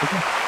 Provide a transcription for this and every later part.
나가지고.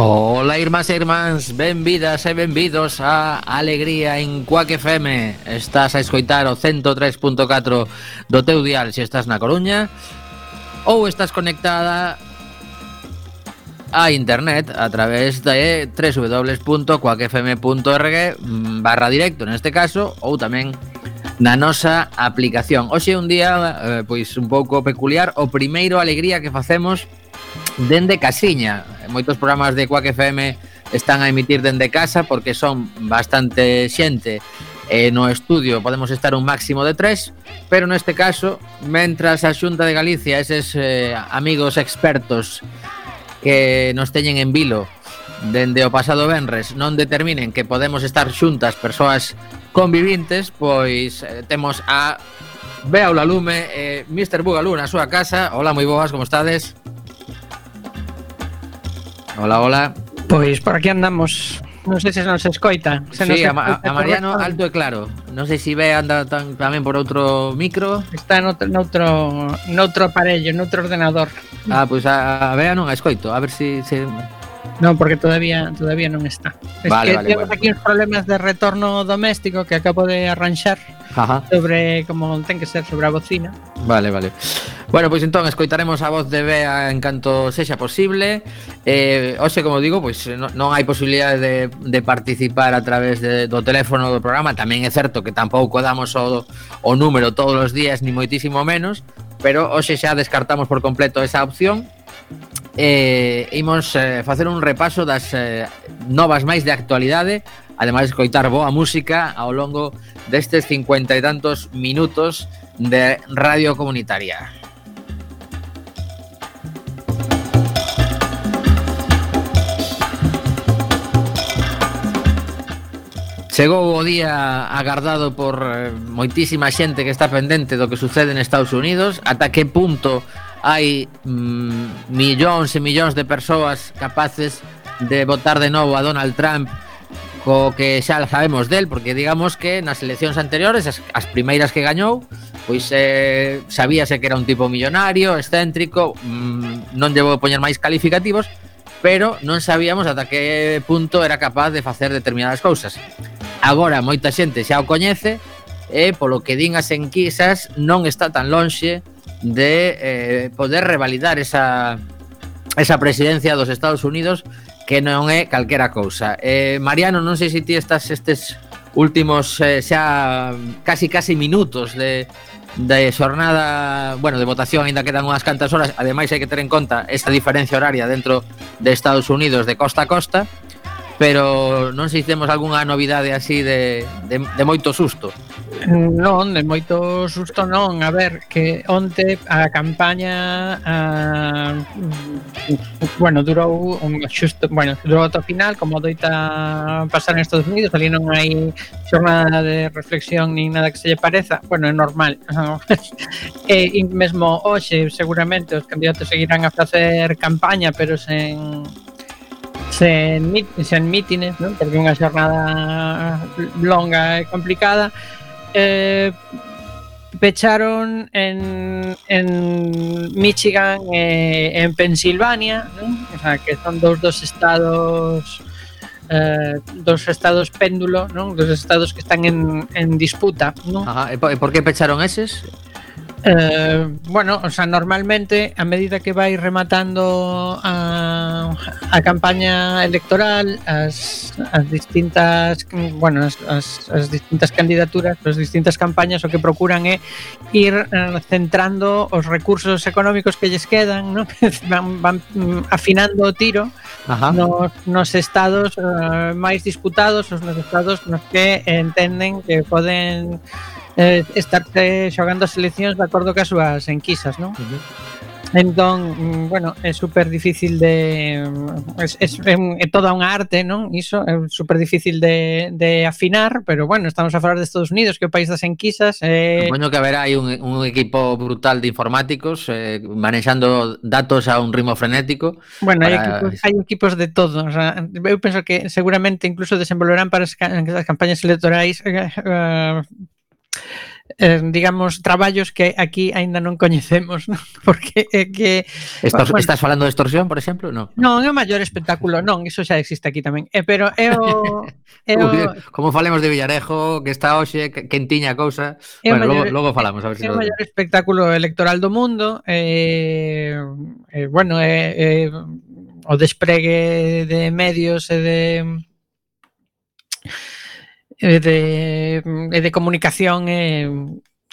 Ola, irmás e irmáns, benvidas e benvidos a Alegría en Cuac FM. Estás a escoitar o 103.4 do teu dial se estás na Coruña ou estás conectada a internet a través de www.cuacfm.org barra directo, neste caso, ou tamén na nosa aplicación. Hoxe é un día eh, pois un pouco peculiar, o primeiro alegría que facemos dende casiña moitos programas de Quack FM están a emitir dende casa porque son bastante xente e no estudio podemos estar un máximo de tres, pero neste caso, mentras a Xunta de Galicia, eses eh, amigos expertos que nos teñen en vilo dende o pasado venres non determinen que podemos estar xuntas persoas convivintes, pois eh, temos a Bea Olalume, eh, Mr. Bugalú na súa casa. Hola, moi boas, como estades? Hola, hola. Pois por aquí andamos. Non sei se nos escoita. Se sí, nos a, escoita a Mariano correcto. alto e claro. Non sei se ve anda tan, tamén por outro micro. Está noutro, noutro, noutro aparello, noutro ordenador. Ah, pois a, a Bea non a escoito. A ver se... Si, se... Non, porque todavía todavía non está. Es vale, que vale, temos bueno. aquí os problemas de retorno doméstico que acabo de arranxar Ajá. sobre como ten que ser sobre a bocina. Vale, vale. Bueno, pois pues, entón escoitaremos a voz de Bea en canto sexa posible. Eh, hoxe, como digo, pois pues, non, non hai posibilidade de, de participar a través de, do teléfono do programa. Tamén é certo que tampouco damos o, o número todos os días, ni moitísimo menos, pero hoxe xa descartamos por completo esa opción eh, imos eh, facer un repaso das eh, novas máis de actualidade ademais escoitar boa música ao longo destes cincuenta e tantos minutos de radio comunitaria. Chegou o día agardado por eh, moitísima xente que está pendente do que sucede en Estados Unidos, ata que punto hai mm, millóns e millóns de persoas capaces de votar de novo a Donald Trump co que xa sabemos del, porque digamos que nas eleccións anteriores, as, as primeiras que gañou, pois eh, sabíase que era un tipo millonario, excéntrico, mm, non llevo poñer máis calificativos, pero non sabíamos ata que punto era capaz de facer determinadas cousas. Agora moita xente xa o coñece e polo que din as enquisas non está tan lonxe de eh, poder revalidar esa, esa presidencia dos Estados Unidos que non é calquera cousa. Eh, Mariano, non sei se ti estás estes últimos eh, xa casi casi minutos de, de xornada, bueno, de votación aínda quedan unhas cantas horas, ademais hai que ter en conta esta diferencia horaria dentro de Estados Unidos de costa a costa pero non sei se temos algunha novidade así de, de, de moito susto. Non, de moito susto non. A ver, que onte a campaña a, bueno, durou un xusto, bueno, durou ata o final, como doita pasar en Estados Unidos, ali non hai xornada de reflexión nin nada que se lle pareza. Bueno, é normal. e, e mesmo hoxe seguramente os candidatos seguirán a facer campaña, pero sen sen, mit, sen mítines, non? Porque unha xornada longa e complicada. Eh, pecharon en, en Michigan e eh, en Pensilvania, non? O sea, que son dous dos estados eh, dos estados péndulo, non? Dos estados que están en, en disputa, non? Ajá, e por, e por que pecharon eses? Eh, bueno, o sea, normalmente a medida que vai rematando a, a campaña electoral, as, as distintas, bueno, as, as, as distintas candidaturas, as distintas campañas o que procuran é ir eh, centrando os recursos económicos que lles quedan, ¿no? van, van mm, afinando o tiro Ajá. nos, nos estados eh, máis disputados, os nos estados nos que entenden que poden eh, estarse eh, xogando as seleccións de acordo cas súas enquisas, non? Uh -huh. Entón, mm, bueno, é super difícil de... Mm, é, é, é toda unha arte, non? Iso é super difícil de, de afinar, pero bueno, estamos a falar de Estados Unidos, que é o país das enquisas. Eh... Bueno, que haberá hai un, un equipo brutal de informáticos eh, manexando datos a un ritmo frenético. Bueno, para... hai, equipos, hai equipos de todo. O sea, eu penso que seguramente incluso desenvolverán para as, as campañas electorais eh, eh, eh, digamos, traballos que aquí aínda non coñecemos, ¿no? Porque é que... Estos, bueno, estás falando de extorsión, por exemplo? No. non, é o maior espectáculo, non, iso xa existe aquí tamén. Eh, pero é o... É o... Como falemos de Villarejo, que está hoxe, que, entiña a cousa... Bueno, maior, logo, logo falamos. A ver é o maior espectáculo electoral do mundo, eh, eh, bueno, é... Eh, eh, o despregue de medios e de e de, e de comunicación é,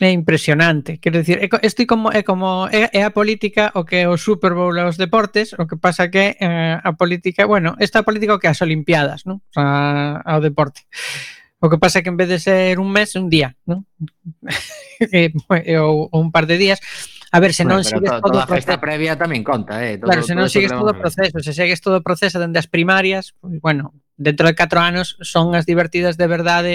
é impresionante. Quero dicir, é, estoy como é como é, é a política o que é o Super Bowl aos deportes, o que pasa que eh, a política, bueno, esta política o que as Olimpiadas, ¿no? A, ao deporte. O que pasa que en vez de ser un mes, un día, ¿no? Eh, ou, ou un par de días, A ver, se non bueno, sigues todo o proceso... previa tamén conta, eh? Todo, claro, se non sigues todo o proceso, se segues todo o proceso dende as primarias, pues, bueno, dentro de 4 anos son as divertidas de verdade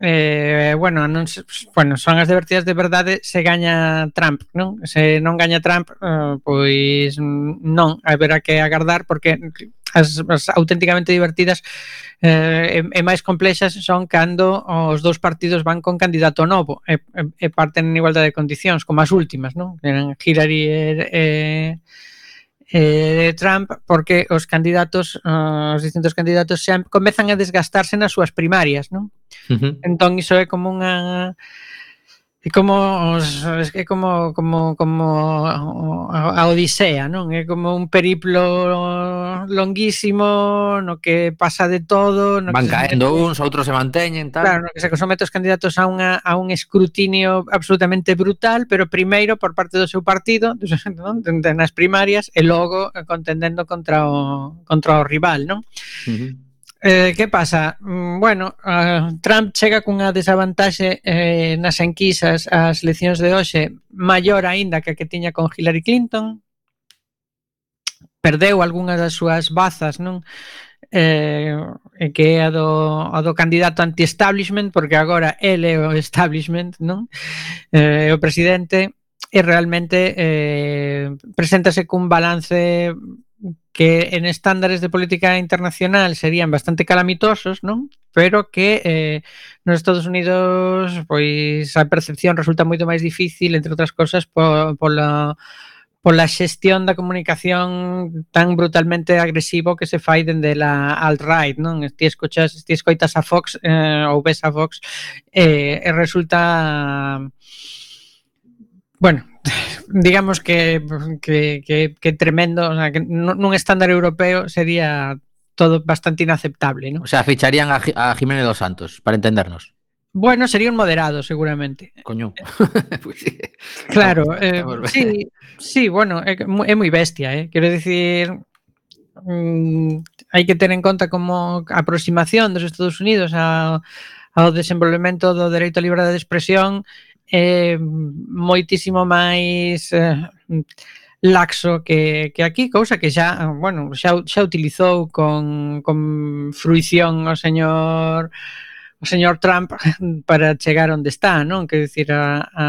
eh, bueno, non se, bueno, son as divertidas de verdade se gaña Trump, non? Se non gaña Trump, eh, pois non, haberá que agardar porque as, as auténticamente divertidas eh, e, e máis complexas son cando os dous partidos van con candidato novo e, e, e parten en igualdade de condicións, como as últimas, non? Eran Hillary e, e eh, Trump porque os candidatos, uh, os distintos candidatos xa comezan a desgastarse nas súas primarias, non? Uh -huh. Entón iso é como unha é como os, é como como como a, a Odisea, non? É como un periplo longuísimo, no que pasa de todo, no van que caendo se... uns, outros se manteñen, tal. Claro, no que se somete os candidatos a unha a un escrutinio absolutamente brutal, pero primeiro por parte do seu partido, non? nas primarias e logo contendendo contra o contra o rival, non? Uh -huh. Eh, que pasa? Mm, bueno, uh, Trump chega cunha desavantaxe eh, nas enquisas ás eleccións de hoxe maior aínda que a que tiña con Hillary Clinton, perdeu algunha das súas bazas, non? eh, que é a do, a do candidato anti-establishment, porque agora ele é o establishment, non? Eh, o presidente, e realmente eh, preséntase cun balance que en estándares de política internacional serían bastante calamitosos, non? Pero que eh, nos Estados Unidos pois a percepción resulta moito máis difícil, entre outras cosas, po, pola pola xestión da comunicación tan brutalmente agresivo que se fai dende la alt-right, non? Ti escuchas, ti escoitas a Fox eh, ou ves a Fox eh, e resulta bueno, digamos que que, que, que tremendo, o sea, que nun estándar europeo sería todo bastante inaceptable, non? O sea, ficharían a, a Jiménez dos Santos, para entendernos. Bueno, sería un moderado, seguramente. Coño. Eh, pues sí. Claro, eh, sí, sí, bueno, é moi bestia, eh? quero dicir, mm, hai que ter en conta como a aproximación dos Estados Unidos a, ao desenvolvemento do dereito á liberdade de expresión é eh, moitísimo máis eh, laxo que, que aquí, cousa que xa, bueno, xa, xa utilizou con, con fruición o señor o señor Trump para chegar onde está, non? Que dicir, a, a,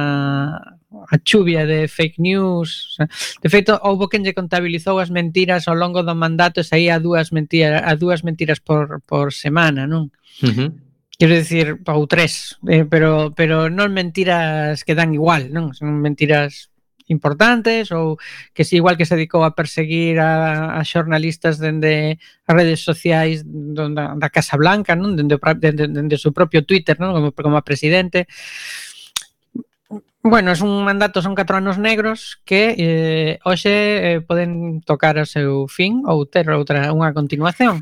a chuvia de fake news. De feito, houve quen lle contabilizou as mentiras ao longo do mandato e saía dúas mentiras, a dúas mentiras por, por semana, non? Uh -huh. Quero dicir, ou tres, eh, pero, pero non mentiras que dan igual, non? Son mentiras importantes ou que si igual que se dedicou a perseguir a, a xornalistas dende as redes sociais da, da Casa Blanca, non? Dende, dende, dende o seu propio Twitter, non? Como, como a presidente. Bueno, es un mandato, son catro anos negros que eh, hoxe eh, poden tocar o seu fin ou ter outra unha continuación.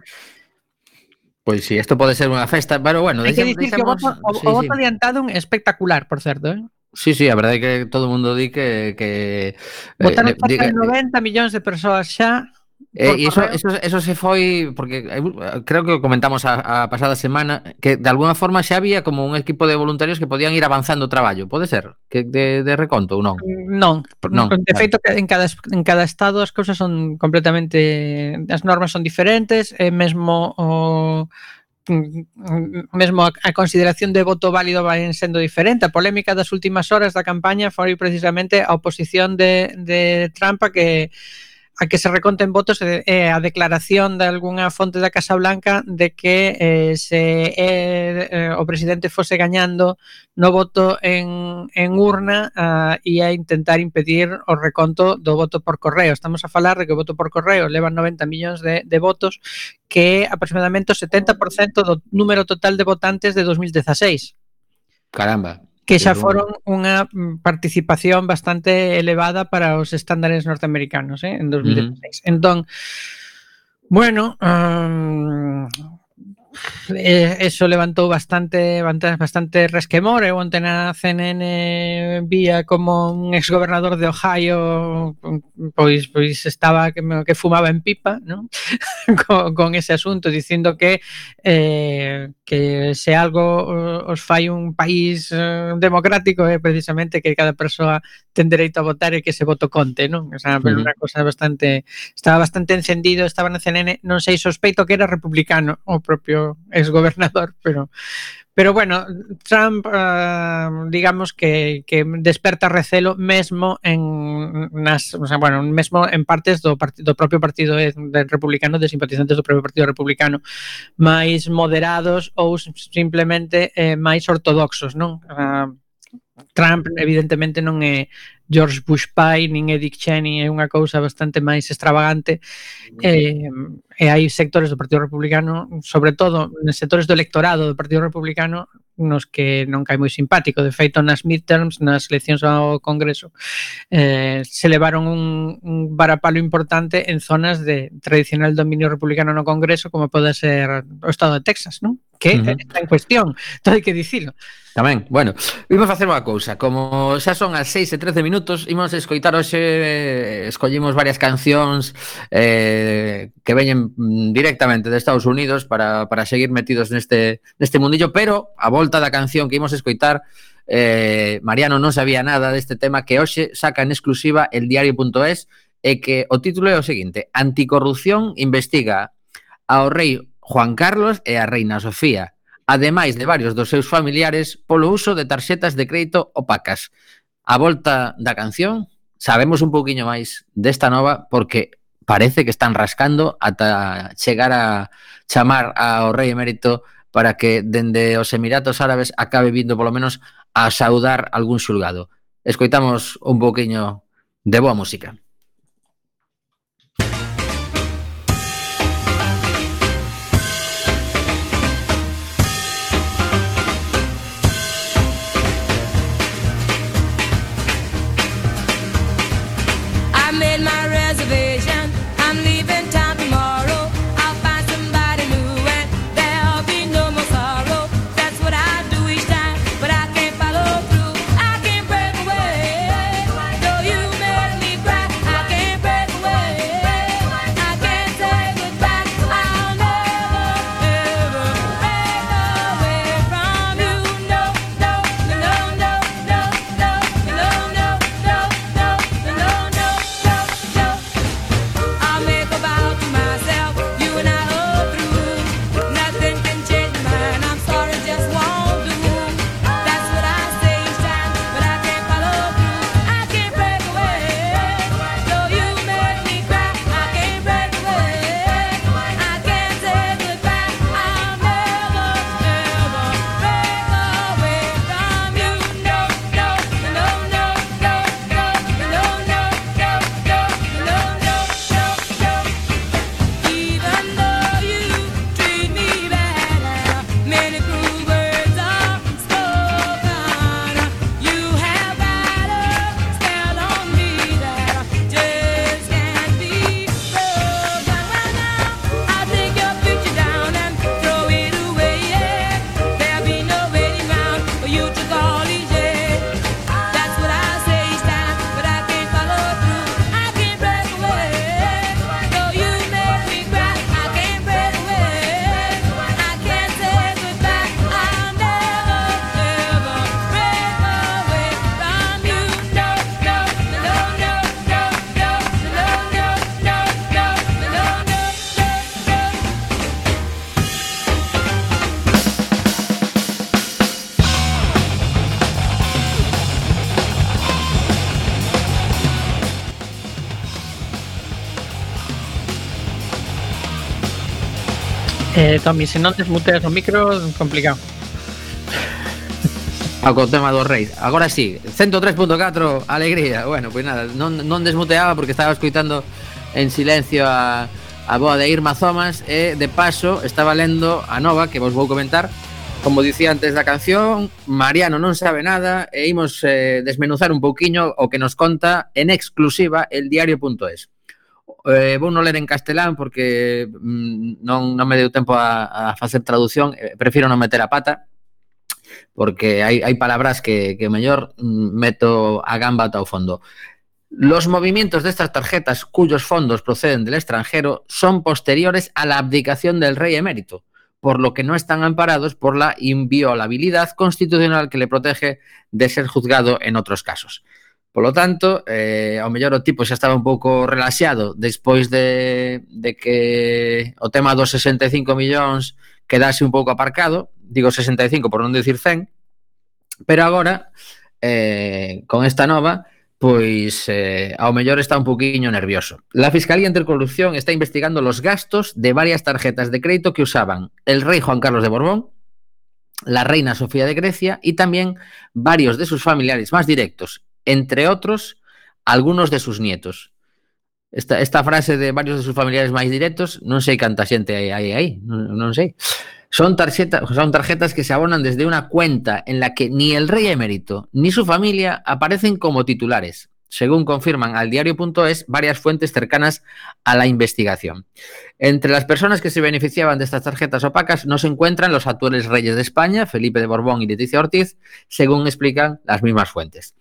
Pois sí, isto pode ser unha festa, pero bueno, Hai que dicir que o voto, o, sí, o voto sí. adiantado é espectacular, por certo, eh? Sí, sí, a verdade é que todo o mundo di que... que eh, Votaron eh, cerca 90 millóns de persoas xa Eh, e iso, iso, iso se foi porque eh, eh creo que comentamos a, a pasada semana que de alguna forma xa había como un equipo de voluntarios que podían ir avanzando o traballo, pode ser? Que de, de reconto ou non? Non, non de feito que en cada en cada estado as cousas son completamente as normas son diferentes e mesmo o Mm, mesmo a, a consideración de voto válido vai sendo diferente. A polémica das últimas horas da campaña foi precisamente a oposición de, de Trump a que a que se reconten votos é a declaración de algunha fonte da Casa Blanca de que eh, se eh, eh, o presidente fose gañando no voto en, en urna ah, e a intentar impedir o reconto do voto por correo. Estamos a falar de que o voto por correo leva 90 millóns de, de votos que é aproximadamente o 70% do número total de votantes de 2016. Caramba. Que xa foron unha participación bastante elevada para os estándares norteamericanos eh, en 2016. Uh -huh. Entón, bueno, um, eh, eso levantou bastante bastante resquemor eu onte na CNN vía como un exgobernador de Ohio pois pois estaba que, que fumaba en pipa ¿no? con, con ese asunto dicindo que eh, que se algo os fai un país eh, democrático é eh, precisamente que cada persoa ten dereito a votar e que se voto conte non? O sea, pero uh -huh. una cosa bastante estaba bastante encendido estaba na CNN non sei sospeito que era republicano o propio ex gobernador, pero, pero bueno, Trump, uh, digamos que, que desperta recelo mesmo en nas, o sea, bueno, mesmo en partes do, partido do propio partido republicano, de simpatizantes do propio partido republicano, máis moderados ou simplemente eh, máis ortodoxos, non? Uh, Trump evidentemente non é George Bush pai, nin é Dick Cheney, é unha cousa bastante máis extravagante e, eh, e hai sectores do Partido Republicano, sobre todo nos sectores do electorado do Partido Republicano nos que non cae moi simpático. De feito, nas midterms, nas eleccións ao Congreso, eh, se levaron un, un varapalo importante en zonas de tradicional dominio republicano no Congreso, como pode ser o Estado de Texas, non? que uh -huh. está en cuestión, todo hai que dicilo. Tamén, bueno, vimos facer unha cousa, como xa son as 6 e 13 minutos, imos escoitar hoxe, eh, escollimos varias cancións eh, que veñen directamente de Estados Unidos para, para seguir metidos neste, neste mundillo, pero a volta da canción que imos escoitar, eh, Mariano non sabía nada deste tema que hoxe saca en exclusiva el diario.es e que o título é o seguinte Anticorrupción investiga ao rei Juan Carlos e a Reina Sofía, ademais de varios dos seus familiares polo uso de tarxetas de crédito opacas. A volta da canción, sabemos un pouquiño máis desta nova porque parece que están rascando ata chegar a chamar ao rei emérito para que dende os Emiratos Árabes acabe vindo polo menos a saudar algún xulgado. Escoitamos un pouquiño de boa música. Eh, Tommy, se non desmuteas o micro, complicado. Ah, Ao tema do reis. Agora sí, 103.4, alegría. Bueno, pois pues nada, non, non desmuteaba porque estaba escuitando en silencio a, a boa de Irma Zomas e de paso estaba lendo a nova que vos vou comentar Como dicía antes da canción, Mariano non sabe nada e imos eh, desmenuzar un pouquiño o que nos conta en exclusiva el diario.es. Eh, vou non ler en castelán porque mm, non, non me deu tempo a, a facer traducción, eh, prefiro non meter a pata porque hai, hai palabras que, que mm, meto a gamba o fondo. Los movimientos de estas tarjetas cuyos fondos proceden del extranjero son posteriores a la abdicación del rey emérito por lo que no están amparados por la inviolabilidad constitucional que le protege de ser juzgado en otros casos. Polo tanto, eh, ao mellor o tipo xa estaba un pouco relaxado despois de, de que o tema dos 65 millóns quedase un pouco aparcado, digo 65 por non decir 100, pero agora, eh, con esta nova, pois eh, ao mellor está un poquinho nervioso. La Fiscalía Intercorrupción está investigando los gastos de varias tarjetas de crédito que usaban el rey Juan Carlos de Borbón, la reina Sofía de Grecia y también varios de sus familiares más directos entre otros algunos de sus nietos. Esta, frase de varios de sus familiares máis directos, non sei canta xente hai aí, aí non, non sei. Son tarjetas, son tarjetas que se abonan desde una cuenta en la que ni el rey emérito ni su familia aparecen como titulares, según confirman al diario.es varias fuentes cercanas a la investigación. Entre las personas que se beneficiaban de estas tarjetas opacas no se encuentran los actuales reyes de España, Felipe de Borbón y Leticia Ortiz, según explican las mismas fuentes.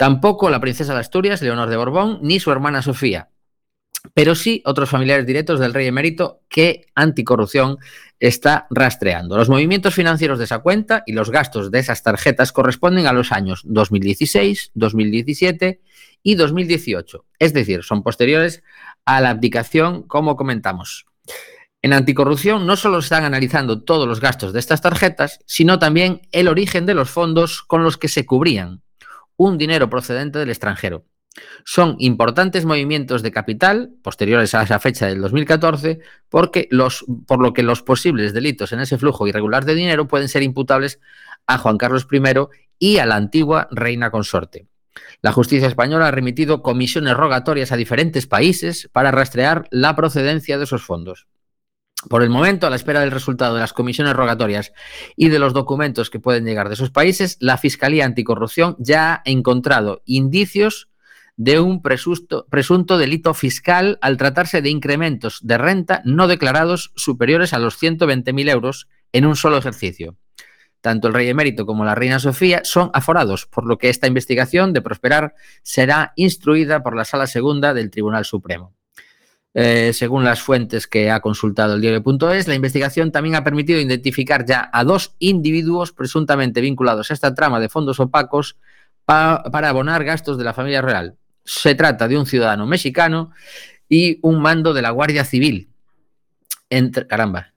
Tampoco la princesa de Asturias, Leonor de Borbón, ni su hermana Sofía, pero sí otros familiares directos del rey emérito que Anticorrupción está rastreando. Los movimientos financieros de esa cuenta y los gastos de esas tarjetas corresponden a los años 2016, 2017 y 2018, es decir, son posteriores a la abdicación, como comentamos. En anticorrupción no solo están analizando todos los gastos de estas tarjetas, sino también el origen de los fondos con los que se cubrían, un dinero procedente del extranjero. Son importantes movimientos de capital posteriores a esa fecha del 2014 porque los, por lo que los posibles delitos en ese flujo irregular de dinero pueden ser imputables a Juan Carlos I y a la antigua reina consorte. La justicia española ha remitido comisiones rogatorias a diferentes países para rastrear la procedencia de esos fondos. Por el momento, a la espera del resultado de las comisiones rogatorias y de los documentos que pueden llegar de esos países, la Fiscalía Anticorrupción ya ha encontrado indicios de un presunto, delito fiscal al tratarse de incrementos de renta no declarados superiores a los 120.000 euros en un solo ejercicio. Tanto el rey emérito como la reina Sofía son aforados, por lo que esta investigación de prosperar será instruida por la Sala Segunda del Tribunal Supremo. Eh, según las fuentes que ha consultado el diario.es, la investigación también ha permitido identificar ya a dos individuos presuntamente vinculados a esta trama de fondos opacos pa para abonar gastos de la familia real, se trata de un ciudadano mexicano y un mando de la Guardia Civil. Entre, caramba,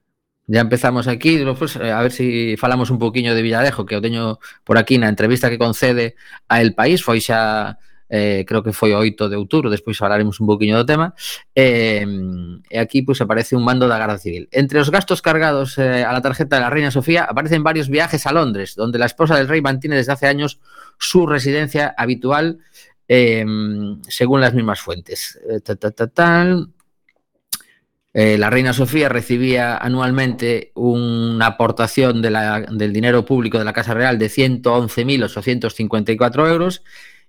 ya empezamos aquí, pues, a ver si falamos un poquinho de Villadejo, que o teño por aquí na entrevista que concede a El País, foi xa eh, creo que foi o 8 de outubro, despois falaremos un poquinho do tema, eh, aquí pues, aparece un mando da Guardia Civil. Entre os gastos cargados eh, a la tarjeta de la Reina Sofía aparecen varios viajes a Londres, donde la esposa del rey mantiene desde hace años su residencia habitual eh, según las mismas fuentes. Eh, ta, ta, ta, tal. La reina Sofía recibía anualmente una aportación del dinero público de la Casa Real de 111.854 euros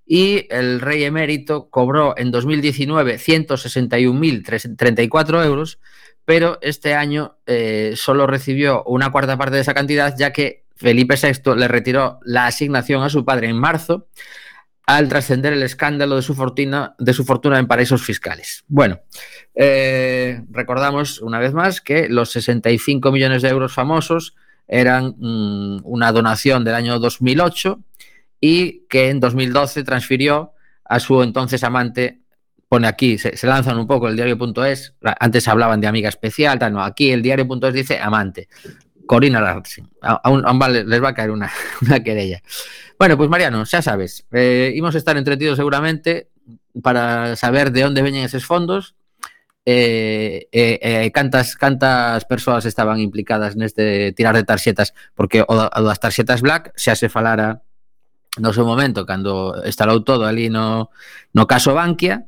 y el rey emérito cobró en 2019 161.034 euros, pero este año eh, solo recibió una cuarta parte de esa cantidad ya que Felipe VI le retiró la asignación a su padre en marzo al trascender el escándalo de su fortuna, de su fortuna en paraísos fiscales. Bueno, eh, recordamos una vez más que los 65 millones de euros famosos eran mmm, una donación del año 2008 y que en 2012 transfirió a su entonces amante, pone aquí, se, se lanzan un poco el diario.es, antes hablaban de amiga especial, tal, no, aquí el diario.es dice amante, Corina Larsen, aún, aún les va a caer una, una querella. Bueno, pues Mariano, xa sabes, eh, imos estar entretidos seguramente para saber de onde veñen eses fondos. E, e, e cantas cantas estaban implicadas neste tirar de tarxetas porque o, o das tarxetas black xa se falara no seu momento cando estalou todo ali no, no caso Bankia,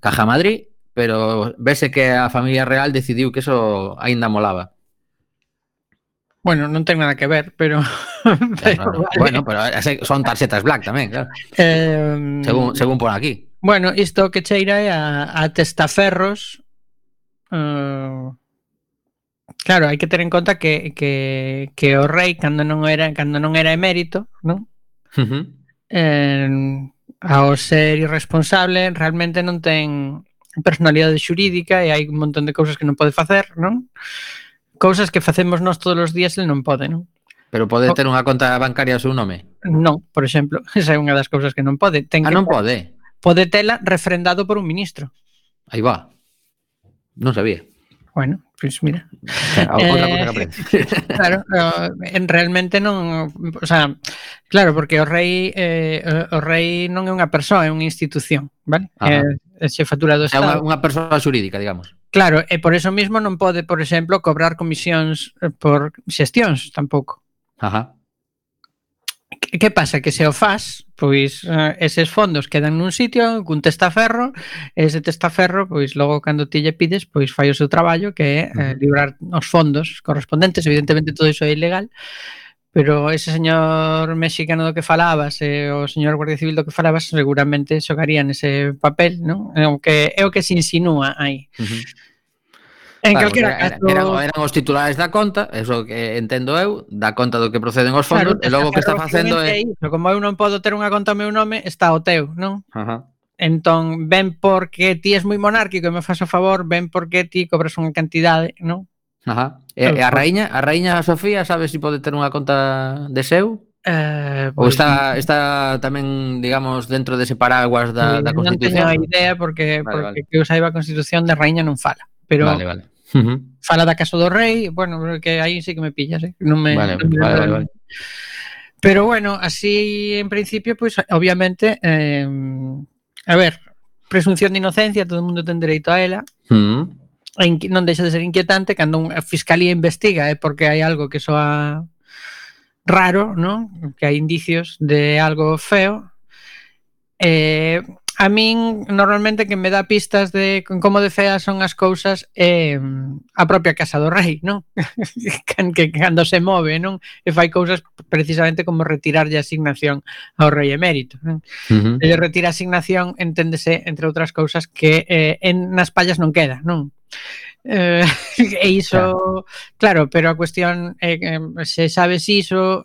Caja Madrid, pero vese que a familia real decidiu que eso aínda molaba. Bueno, non ten nada que ver, pero... pero vale. Bueno, pero son tarxetas black tamén, claro. Eh, según, según por aquí. Bueno, isto que cheira é a, a testaferros... Uh, claro, hai que ter en conta que, que, que o rei, cando non era, cando non era emérito, non? Uh -huh. eh, ao ser irresponsable, realmente non ten personalidade xurídica e hai un montón de cousas que non pode facer, non? Cousas que facemos nós todos os días e non pode, non? Pero pode ter unha conta bancaria ao seu nome? Non, por exemplo, esa é unha das cousas que non pode. Ten ah, que non pode? Pode tela refrendado por un ministro. Aí va. Non sabía. Bueno, pois mira. Eh, claro, eh, claro realmente non, o sea, claro, porque o rei eh, o rei non é unha persoa, é unha institución, vale? É, é eh, xefatura eh, do Estado. É unha, unha persoa xurídica, digamos. Claro, e por eso mismo non pode, por exemplo, cobrar comisións por xestións tampouco. Ajá que pasa? Que se o faz, pois uh, eses fondos quedan nun sitio cun testaferro, e ese testaferro, pois logo cando ti lle pides, pois fai o seu traballo que é eh, librar os fondos correspondentes, evidentemente todo iso é ilegal, pero ese señor mexicano do que falabas e eh, o señor Guardia Civil do que falabas seguramente xogarían ese papel, non? É o que é o que se insinúa aí. Uh -huh. En claro, calquera era, caso... Eran, eran os titulares da conta, eso que entendo eu, da conta do que proceden os fondos, claro, e logo que está facendo é... Iso, como eu non podo ter unha conta ao meu nome, está o teu, non? Ajá. Entón, ben porque ti és moi monárquico e me faz o favor, ben porque ti cobras unha cantidade, non? Ajá. E, e a raíña, a raíña Sofía, sabe se si pode ter unha conta de seu? Eh, pues, Ou está, está tamén, digamos, dentro dese paraguas da, da Constitución? Non teño idea porque, vale, porque vale. que eu saiba a Constitución de Raíña non fala. Pero vale, vale Uh -huh. Fala da Casa do Rei, bueno, que aí sí que me pillas, eh? non me, vale, non me vale, vale, vale. Pero bueno, así en principio, pues obviamente, eh, a ver, presunción de inocencia, todo o mundo ten dereito a ela. Uh -huh. non deixa de ser inquietante cando a fiscalía investiga, eh, porque hai algo que soa raro, ¿no? Que hai indicios de algo feo. Eh, a min normalmente que me dá pistas de como de feas son as cousas é eh, a propia casa do rei, non? que, que cando se move, non? E fai cousas precisamente como retirarlle a asignación ao rei emérito, non? Uh -huh. E retira a asignación, enténdese, entre outras cousas, que eh, en nas pallas non queda, non? Eh, e iso, claro. claro, pero a cuestión é eh, se sabes iso,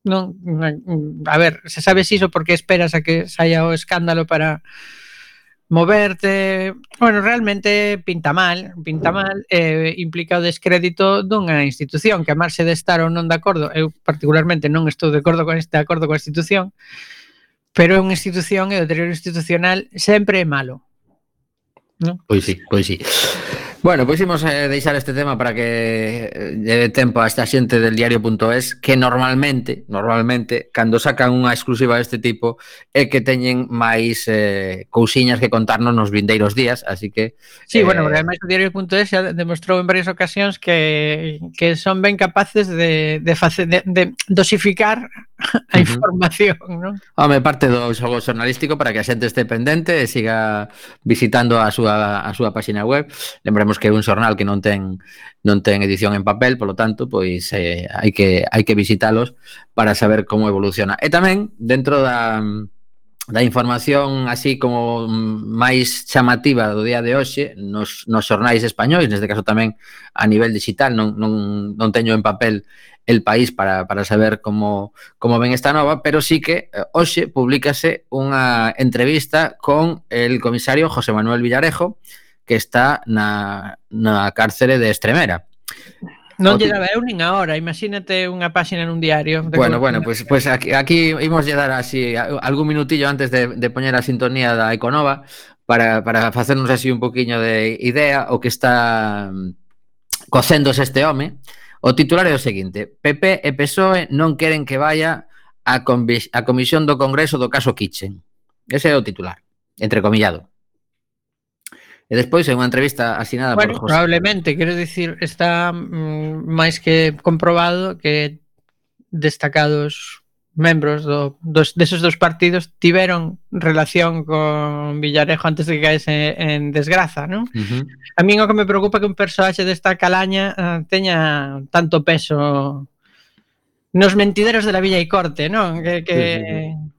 Non, a ver, se sabes iso porque esperas a que saia o escándalo para moverte, bueno, realmente pinta mal, pinta mal, eh, implica o descrédito dunha institución que a marxe de estar ou non de acordo, eu particularmente non estou de acordo con este acordo coa institución, pero é unha institución e o deterioro institucional sempre é malo. Non? Pois sí, pois sí. Bueno, pois imos eh, deixar este tema para que lle eh, tempo a esta xente del diario.es que normalmente, normalmente, cando sacan unha exclusiva deste tipo é que teñen máis eh, cousiñas que contarnos nos vindeiros días, así que... Sí, eh... bueno, además o diario.es xa demostrou en varias ocasións que, que son ben capaces de, de, face, de, de dosificar a información, uh -huh. non? Home, parte do xogo xornalístico para que a xente este pendente e siga visitando a súa, a súa páxina web. Lembremos sabemos que é un xornal que non ten non ten edición en papel, polo tanto, pois eh, hai que hai que visitalos para saber como evoluciona. E tamén dentro da da información así como máis chamativa do día de hoxe nos, nos xornais españois, neste caso tamén a nivel digital, non, non, non teño en papel el país para, para saber como, como ven esta nova, pero sí que eh, hoxe publicase unha entrevista con el comisario José Manuel Villarejo, que está na, na cárcere de Estremera. Non lle daba eu nin a hora, imagínate unha páxina nun diario. Bueno, bueno, pois pues, pues aquí, aquí imos lle dar así algún minutillo antes de, de poñer a sintonía da Econova para, para facernos así un poquinho de idea o que está mm, cocéndose este home. O titular é o seguinte, PP e PSOE non queren que vaya a, a Comisión do Congreso do caso Kitchen. Ese é o titular, entrecomillado. E despois hai unha entrevista asinada bueno, por José. Probablemente, quero dicir, está mm, máis que comprobado que destacados membros do, dos, deses dos partidos tiveron relación con Villarejo antes de que caese en desgraza, non? Uh -huh. A min o que me preocupa é que un personaxe desta calaña uh, teña tanto peso nos mentideros de la Villa e Corte, non? Que, que, sí, sí, sí.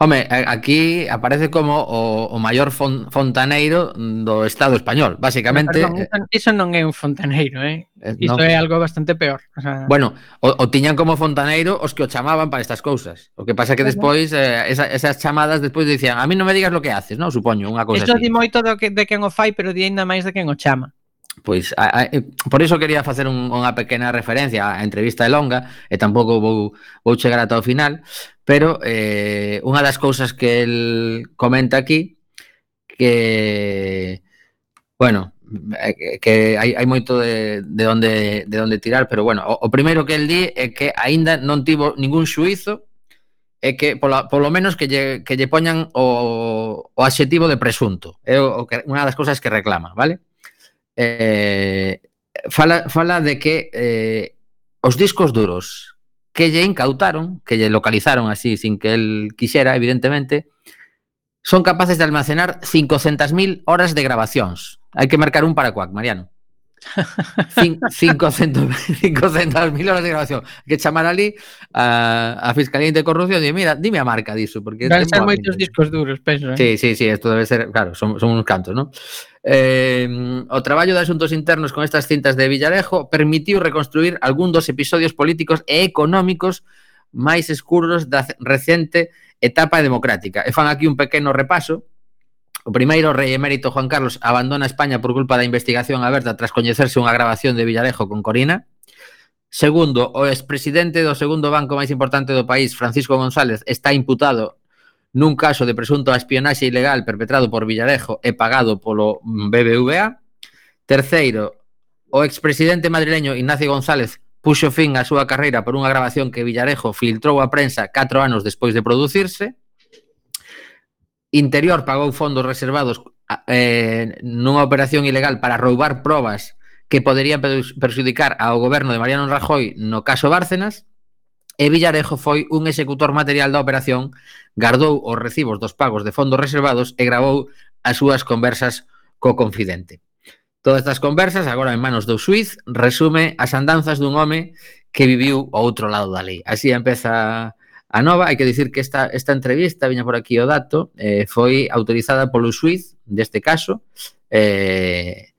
Home, aquí aparece como o, o maior fon, fontaneiro do Estado español, basicamente. Perdón, iso non é un fontaneiro, eh? eh Isto no. é algo bastante peor. O sea... Bueno, o, o tiñan como fontaneiro os que o chamaban para estas cousas. O que pasa que despois, eh, esa, esas chamadas despois dicían, a mí non me digas lo que haces, non? Supoño, unha cousa Isto di moito do que, de quen o fai, pero di ainda máis de quen o chama pois a, a, eh, por iso quería facer un, unha pequena referencia á entrevista de longa e tampouco vou, vou chegar ata o final pero eh, unha das cousas que el comenta aquí que bueno eh, que hai, hai moito de, de, onde, de onde tirar pero bueno, o, o primeiro que el di é que aínda non tivo ningún xuizo é que pola, polo menos que lle, que lle poñan o, o adxetivo de presunto é o, o que, unha das cousas que reclama, vale? eh, fala, fala de que eh, os discos duros que lle incautaron, que lle localizaron así sin que el quixera, evidentemente, son capaces de almacenar 500.000 horas de grabacións. Hai que marcar un para cuac, Mariano. 500.000 mil horas de grabación que chamar ali a, a Fiscalía de Corrupción e mira, dime a marca diso porque Van ser moitos discos duros, penso eh? sí, sí, sí, esto debe ser, claro, son, son uns cantos ¿no? eh, o traballo de asuntos internos con estas cintas de Villarejo permitiu reconstruir algún dos episodios políticos e económicos máis escuros da recente etapa democrática e fan aquí un pequeno repaso O primeiro rei emérito Juan Carlos abandona España por culpa da investigación aberta tras coñecerse unha grabación de Villarejo con Corina. Segundo, o expresidente do segundo banco máis importante do país, Francisco González, está imputado nun caso de presunto espionaxe ilegal perpetrado por Villarejo e pagado polo BBVA. Terceiro, o expresidente madrileño Ignacio González puxo fin á súa carreira por unha grabación que Villarejo filtrou á prensa 4 anos despois de producirse. Interior pagou fondos reservados eh, nunha operación ilegal para roubar probas que poderían perxudicar ao goberno de Mariano Rajoy no caso Bárcenas e Villarejo foi un executor material da operación, gardou os recibos dos pagos de fondos reservados e gravou as súas conversas co confidente. Todas estas conversas, agora en manos do Suiz, resume as andanzas dun home que viviu ao outro lado da lei. Así empeza A nova, hai que dicir que esta, esta entrevista, viña por aquí o dato, eh, foi autorizada polo Suiz, deste caso, eh,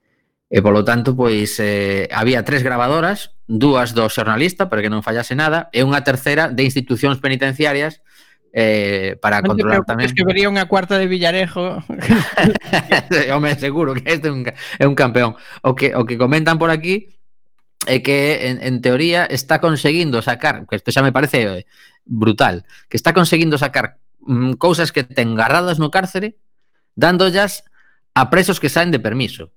e polo tanto, pois, eh, había tres grabadoras, dúas do xornalista, para que non fallase nada, e unha terceira de institucións penitenciarias, eh, para non controlar tamén. Es que vería unha cuarta de Villarejo. Home, seguro que este é un, é un campeón. O que, o que comentan por aquí é que, en, en teoría, está conseguindo sacar, que isto xa me parece eh, brutal, que está conseguindo sacar mm, cousas que ten garradas no cárcere, dándollas a presos que saen de permiso.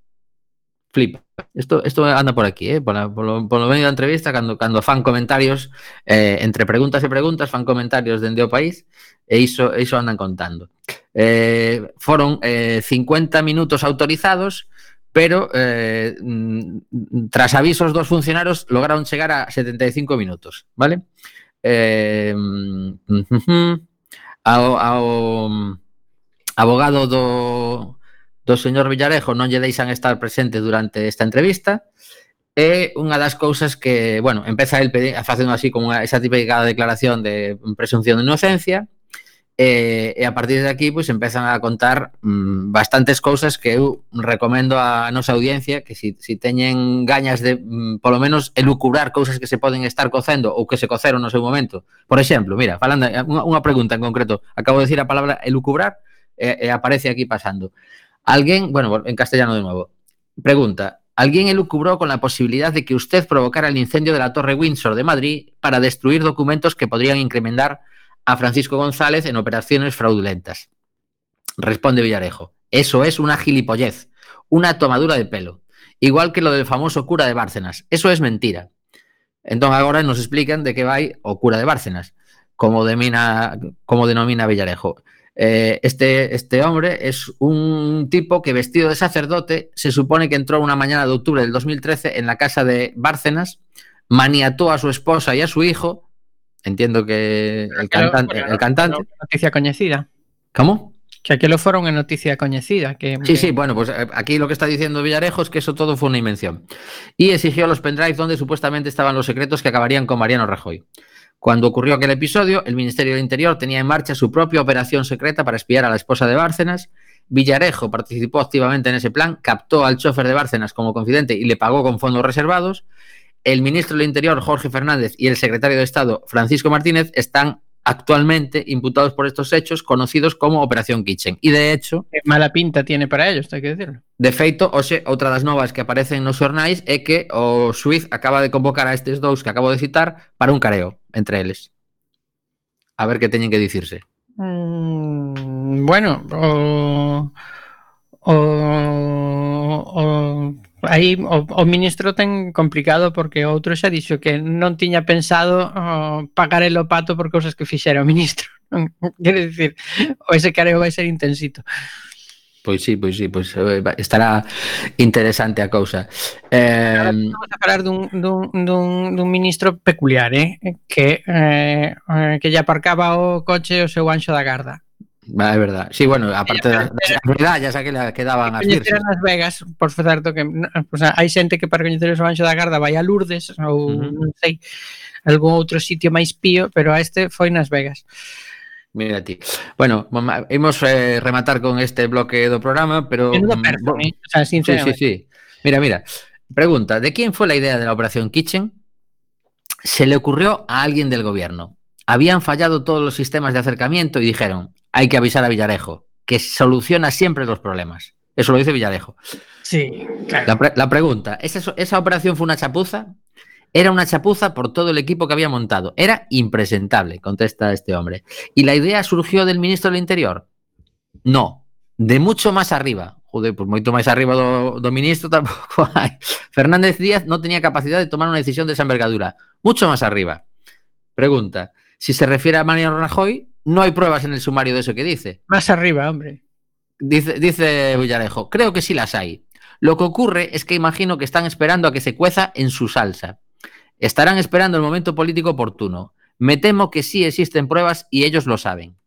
Flipa. Isto, isto anda por aquí, eh? por por lo medio da entrevista, cando, cando fan comentarios, eh, entre preguntas e preguntas, fan comentarios dende o país, e iso, iso andan contando. Eh, foron eh, 50 minutos autorizados, pero eh, mm, tras avisos dos funcionarios lograron chegar a 75 minutos, vale? eh, ao, ao mm, abogado do, do señor Villarejo non lle deixan estar presente durante esta entrevista. É unha das cousas que, bueno, empeza el facendo así como esa típica declaración de presunción de inocencia. E, e a partir de aquí pois empezan a contar mm, bastantes cousas que eu recomendo a nosa audiencia que si, si teñen gañas de mm, polo menos elucubrar cousas que se poden estar cocendo ou que se coceron no seu momento. Por exemplo, mira, falando eh, unha, unha pregunta en concreto, acabo de decir a palabra elucubrar e, e aparece aquí pasando. Alguén, bueno, en castellano de nuevo. Pregunta, alguien elucubró con la posibilidad de que usted provocara el incendio de la Torre Windsor de Madrid para destruir documentos que podrían incrementar a Francisco González en operaciones fraudulentas. Responde Villarejo. Eso es una gilipollez, una tomadura de pelo. Igual que lo del famoso cura de Bárcenas. Eso es mentira. Entón agora nos explican de que vai o cura de Bárcenas, como, demina, como denomina Villarejo. Eh, este, este hombre es un tipo que vestido de sacerdote se supone que entró una mañana de octubre del 2013 en la casa de Bárcenas, maniató a su esposa y a su hijo, entiendo que el cantante... El cantante noticia coñecida. ¿Cómo? Que aquello fuera una noticia coñecida. Que, Sí, sí, bueno, pues eh, aquí lo que está diciendo Villarejo es que eso todo fue una invención. Y exigió los pendrives donde supuestamente estaban los secretos que acabarían con Mariano Rajoy. Cuando ocurrió aquel episodio, el Ministerio del Interior tenía en marcha su propia operación secreta para espiar a la esposa de Bárcenas. Villarejo participó activamente en ese plan, captó al chofer de Bárcenas como confidente y le pagó con fondos reservados. el ministro del Interior, Jorge Fernández, y el secretario de Estado, Francisco Martínez, están actualmente imputados por estos hechos conocidos como Operación Kitchen. Y de hecho... Qué mala pinta tiene para ellos, hay que decirlo. De feito, hoxe, outra das novas que aparecen nos xornais é que o Suiz acaba de convocar a estes dous que acabo de citar para un careo entre eles. A ver que teñen que dicirse. Mm, bueno, o... o... o Aí o, o ministro ten complicado porque o outro xa dixo que non tiña pensado oh, pagar el o pato por cousas que fixera o ministro. Quere dicir, o ese careo vai ser intensito. Pois sí, pois sí, pois eh, estará interesante a cousa. Eh... Vamos a falar dun, dun, dun, dun ministro peculiar, eh? que, eh, eh que lle aparcaba o coche o seu anxo da garda. É verdad. Sí, bueno, aparte da, verdad, xa que le quedaban as Virxes. Las Vegas, por certo que o sea, hai xente que para coñecer o Anxo da Garda vai a Lourdes ou uh -huh. non sei, algún outro sitio máis pío, pero a este foi nas Vegas. Mira ti. Bueno, imos eh, rematar con este bloque do programa, pero... Menudo mm, perfum, eh? o sea, sinceramente. Sí, sí, sí. Mira, mira. Pregunta, ¿de quién fue la idea de la Operación Kitchen? Se le ocurrió a alguien del gobierno. Habían fallado todos los sistemas de acercamiento y dijeron, hay que avisar a Villarejo, que soluciona siempre los problemas. Eso lo dice Villarejo. Sí, claro. La, pre- la pregunta, ¿esa, ¿esa operación fue una chapuza? Era una chapuza por todo el equipo que había montado. Era impresentable, contesta este hombre. ¿Y la idea surgió del ministro del Interior? No, de mucho más arriba. Joder, pues moito máis arriba do, do ministro tampouco hai. Fernández Díaz no tenía capacidad de tomar una decisión de esa envergadura. Mucho más arriba. Pregunta, si se refiere a Mariano Rajoy, no hay pruebas en el sumario de eso que dice. Más arriba, hombre. Dice, dice Villarejo, creo que sí las hay. Lo que ocurre es que imagino que están esperando a que se cueza en su salsa. Estarán esperando el momento político oportuno. Me temo que sí existen pruebas y ellos lo saben.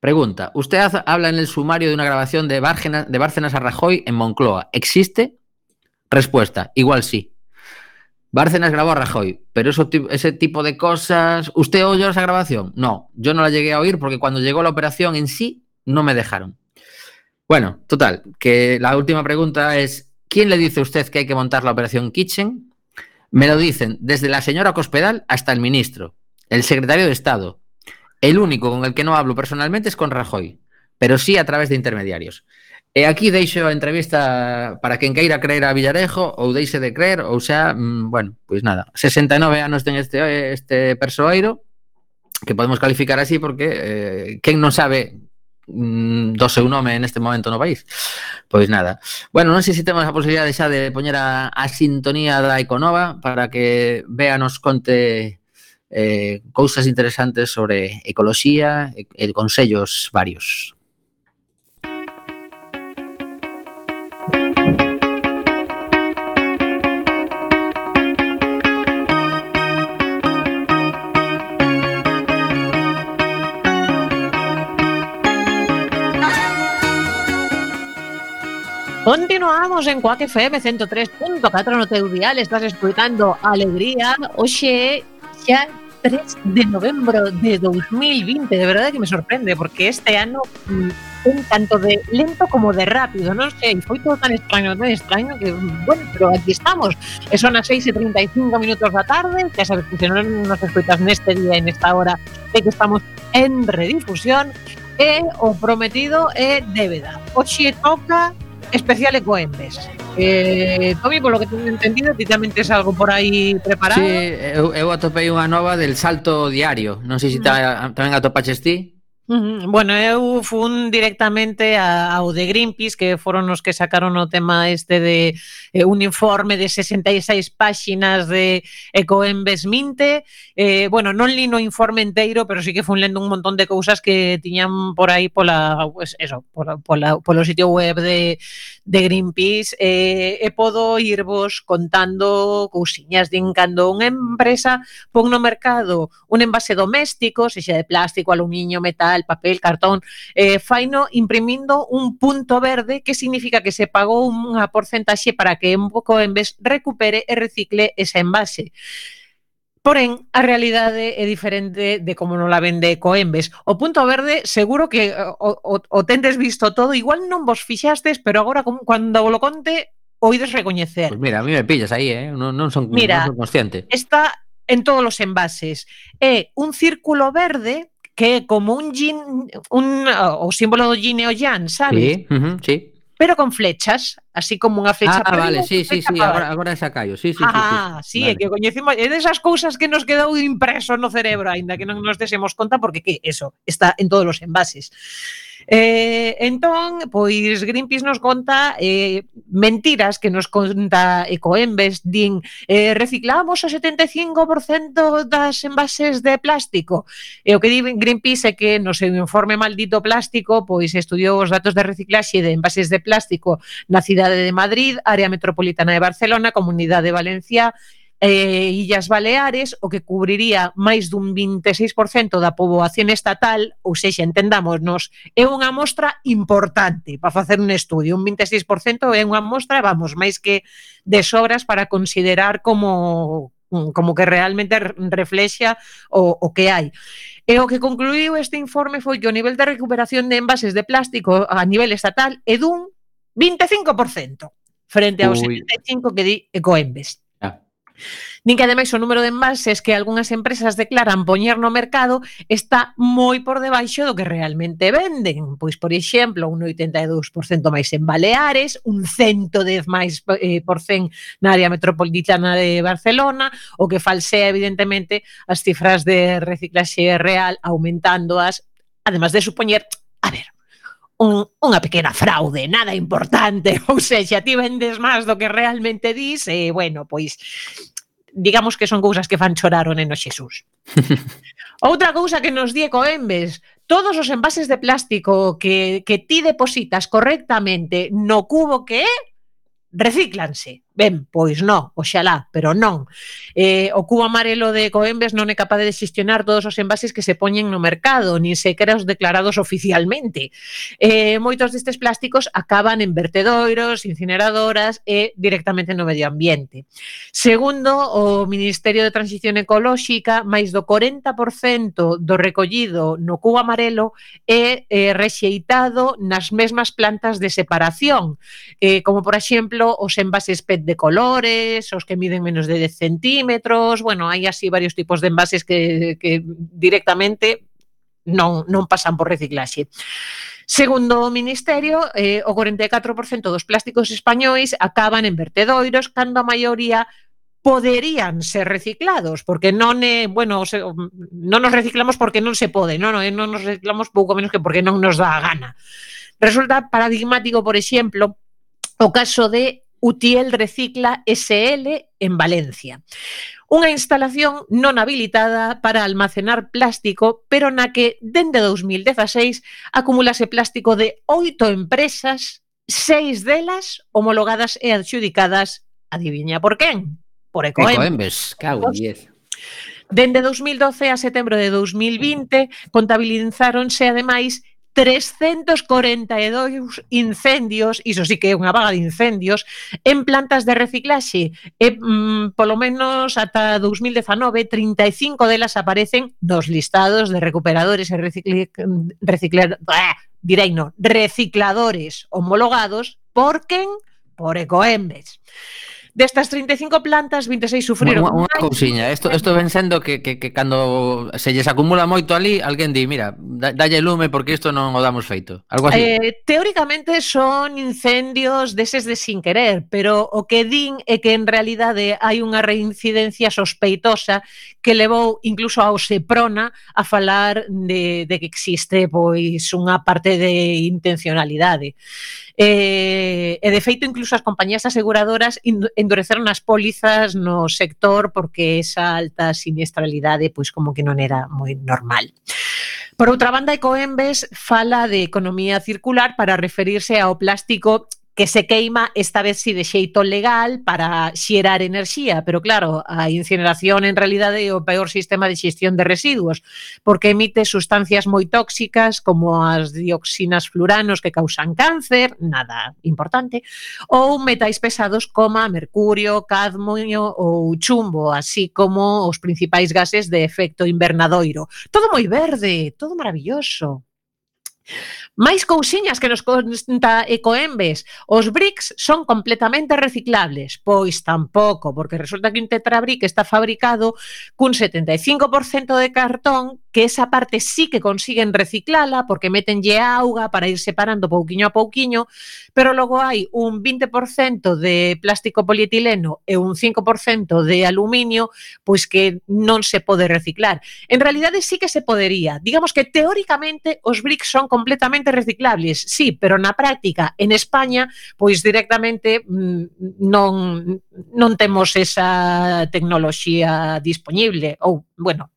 Pregunta, usted habla en el sumario de una grabación de, de Bárcenas a Rajoy en Moncloa. ¿Existe? Respuesta, igual sí. Bárcenas grabó a Rajoy, pero eso, ese tipo de cosas... ¿Usted oyó esa grabación? No, yo no la llegué a oír porque cuando llegó la operación en sí no me dejaron. Bueno, total, que la última pregunta es, ¿quién le dice a usted que hay que montar la operación Kitchen? Me lo dicen desde la señora Cospedal hasta el ministro, el secretario de Estado. El único con el que no hablo personalmente es con Rajoy, pero sí a través de intermediarios. E aquí deixo a entrevista para quen queira creer a Villarejo ou deixe de creer, ou xa, mm, bueno, pois nada, 69 anos ten este este persoeiro que podemos calificar así porque eh, quen non sabe mm, do seu nome neste momento no país. Pois nada. Bueno, non sei se temos a posibilidade xa de poñer a, a sintonía da Econova para que vea nos conte eh, cousas interesantes sobre ecoloxía e, e consellos varios. Continuamos en Cuac FM 103.4 no teu dial, estás escoitando Alegría, Oxe, xa 3 de novembro de 2020, de verdade que me sorprende, porque este ano mm, un tanto de lento como de rápido, non sei, foi todo tan extraño, tan extraño que, bueno, pero aquí estamos, e son as 6 e 35 minutos da tarde, que sabes que se non nos escuitas neste día e nesta hora é que estamos en redifusión, eh, e o prometido eh, é débeda. Oxe toca especial Ecoembes. Eh, Tobi, polo que teño entendido, ti tamén tes algo por aí preparado. Sí, eu, eu atopei unha nova del salto diario. Non sei se mm. ta, tamén atopaches ti. Bueno, eu fun directamente ao de Greenpeace, que foron os que sacaron o tema este de eh, un informe de 66 páxinas de Ecoembesminte. Eh, bueno, non li no informe inteiro, pero sí que fun lendo un montón de cousas que tiñan por aí pola, pues, eso, pola, pola, polo sitio web de, de Greenpeace. Eh, e podo irvos contando cousiñas din cando unha empresa pon no mercado un envase doméstico, sexa de plástico, aluminio, metal, papel, cartón, eh, faino imprimindo un punto verde que significa que se pagou unha porcentaxe para que un pouco en vez recupere e recicle ese envase. Porén, a realidade é diferente de como non la vende Coembes. O punto verde seguro que eh, o, o, o tendes visto todo, igual non vos fixastes, pero agora como, cando lo conte oides recoñecer. Pues mira, a mí me pillas aí, eh? non, non, son, mira, non son consciente. Está en todos os envases. É un círculo verde que é como un yin, un, o símbolo do yin e o yang, sabes? Sí, uh -huh, sí. Pero con flechas, así como unha flecha ah, para vale, sí, sí, sí, agora, agora xa callo, sí, sí, ah, sí, sí, sí. Vale. é que coñecemos, é desas cousas que nos quedou impreso no cerebro, aínda que non nos desemos conta, porque que eso, está en todos os envases. Eh, entón, pois Greenpeace nos conta eh, mentiras que nos conta Ecoembes, din eh, reciclamos o 75% das envases de plástico. E o que di Greenpeace é que no seu informe maldito plástico, pois estudiou os datos de reciclaxe de envases de plástico na cidade de Madrid, área metropolitana de Barcelona, Comunidade de Valencia eh, Illas Baleares, o que cubriría máis dun 26% da poboación estatal, ou sexa, entendámonos, é unha amostra importante para facer un estudio. Un 26% é unha amostra, vamos, máis que de sobras para considerar como mm, como que realmente reflexa o, o que hai. E o que concluiu este informe foi que o nivel de recuperación de envases de plástico a nivel estatal é dun 25% frente ao Ui. 75 que di Ecoembes. Nin que ademais o número de envases que algunhas empresas declaran poñer no mercado está moi por debaixo do que realmente venden. Pois, por exemplo, un 82% máis en Baleares, un 110 máis eh, por cen na área metropolitana de Barcelona, o que falsea evidentemente as cifras de reciclaxe real aumentándoas, además de supoñer, a ver, un, unha pequena fraude, nada importante, ou seja, ti vendes máis do que realmente dis e, bueno, pois digamos que son cousas que fan chorar o neno Xesús. Outra cousa que nos di Coembes, todos os envases de plástico que, que ti depositas correctamente no cubo que é, recíclanse. Ben, pois non, oxalá, pero non. Eh, o cubo amarelo de Coembes non é capaz de xestionar todos os envases que se poñen no mercado, nin sequera os declarados oficialmente. Eh, moitos destes plásticos acaban en vertedoiros, incineradoras e directamente no medio ambiente. Segundo, o Ministerio de Transición Ecolóxica, máis do 40% do recollido no cubo amarelo é eh, rexeitado nas mesmas plantas de separación, eh, como por exemplo os envases PET de colores, os que miden menos de 10 centímetros, bueno, hai así varios tipos de envases que, que directamente non, non pasan por reciclaxe. Segundo o Ministerio, eh, o 44% dos plásticos españois acaban en vertedoiros, cando a maioría poderían ser reciclados, porque non é, bueno, se, non nos reciclamos porque non se pode, non, non, non nos reciclamos pouco menos que porque non nos dá a gana. Resulta paradigmático, por exemplo, o caso de Utiel Recicla SL en Valencia. Unha instalación non habilitada para almacenar plástico, pero na que dende 2016 acumulase plástico de oito empresas, seis delas homologadas e adxudicadas, adiviña por quen? Por Ecoembes. Ecoembes, cago 10. Dende 2012 a setembro de 2020 contabilizáronse ademais 342 incendios, iso sí que é unha vaga de incendios, en plantas de reciclaxe. E, mm, polo menos ata 2019, 35 delas aparecen nos listados de recuperadores e recicle, recicler, direi no, recicladores homologados por quen? Por Ecoembes. Destas 35 plantas, 26 sufriron. Unha, unha cousiña, isto, isto ven sendo que, que, que cando se lles acumula moito ali, alguén di, mira, dalle lume porque isto non o damos feito. Algo así. Eh, teóricamente son incendios deses de sin querer, pero o que din é que en realidade hai unha reincidencia sospeitosa que levou incluso ao Seprona a falar de, de que existe pois unha parte de intencionalidade. Eh, e de feito incluso as compañías aseguradoras endureceron as pólizas no sector porque esa alta siniestralidade pois como que non era moi normal. Por outra banda, Ecoembes fala de economía circular para referirse ao plástico que se queima esta vez si de xeito legal para xerar enerxía, pero claro, a incineración en realidade é o peor sistema de xestión de residuos, porque emite sustancias moi tóxicas como as dioxinas fluoranos que causan cáncer, nada importante, ou metais pesados como mercurio, cadmio ou chumbo, así como os principais gases de efecto invernadoiro. Todo moi verde, todo maravilloso. Máis cousiñas que nos conta Ecoembes. Os bricks son completamente reciclables. Pois tampouco, porque resulta que un tetrabric está fabricado cun 75% de cartón que esa parte sí que consiguen reciclala porque metenlle auga para ir separando pouquiño a pouquiño, pero logo hai un 20% de plástico polietileno e un 5% de aluminio pois que non se pode reciclar. En realidade sí que se podería. Digamos que teóricamente os bricks son completamente reciclables, sí, pero na práctica en España pois directamente mm, non non temos esa tecnoloxía disponible ou bueno,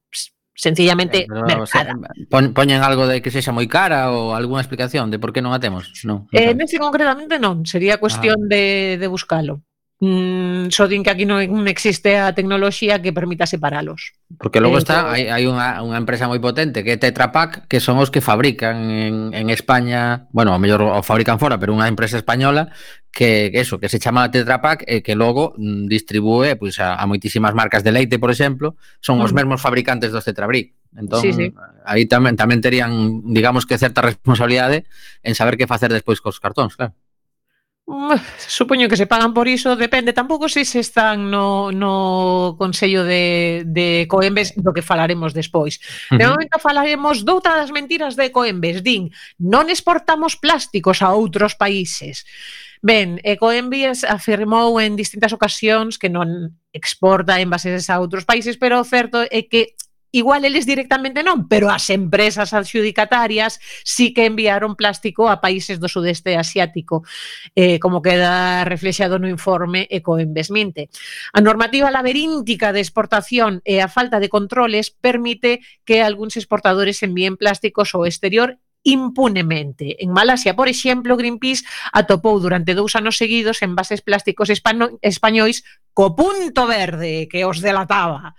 sencillamente eh, mercada. Pon, poñen algo de que sexa moi cara ou algunha explicación de por que non a temos? Non, non eh, nese concretamente non, sería cuestión ah. de, de buscalo mm, só din que aquí non existe a tecnoloxía que permita separalos. Porque logo eh, está, entón- hai, hai unha, unha empresa moi potente que é Tetra Pak, que son os que fabrican en, en España, bueno, o mellor o fabrican fora, pero unha empresa española que eso, que se chama Tetra Pak e que logo mm, distribúe pois, pues, a, a moitísimas marcas de leite, por exemplo, son os mm. mesmos fabricantes dos Tetra Brick. Entón, sí, sí. aí tamén tamén terían, digamos que certa responsabilidade en saber que facer despois cos cartóns, claro. Mm, supoño que se pagan por iso, depende tampouco se se están no, no Consello de, de Coembes do que falaremos despois. De momento falaremos doutra das mentiras de Coembes, din, non exportamos plásticos a outros países. Ben, Ecoembes afirmou en distintas ocasións que non exporta envases a outros países, pero o certo é que Igual eles directamente non, pero as empresas adxudicatarias sí que enviaron plástico a países do sudeste asiático, eh, como queda reflexado no informe Ecoembesminte. A normativa laberíntica de exportación e a falta de controles permite que algúns exportadores envíen plásticos ao exterior impunemente. En Malasia, por exemplo, Greenpeace atopou durante dous anos seguidos en bases plásticos espano, españois co punto verde que os delataba.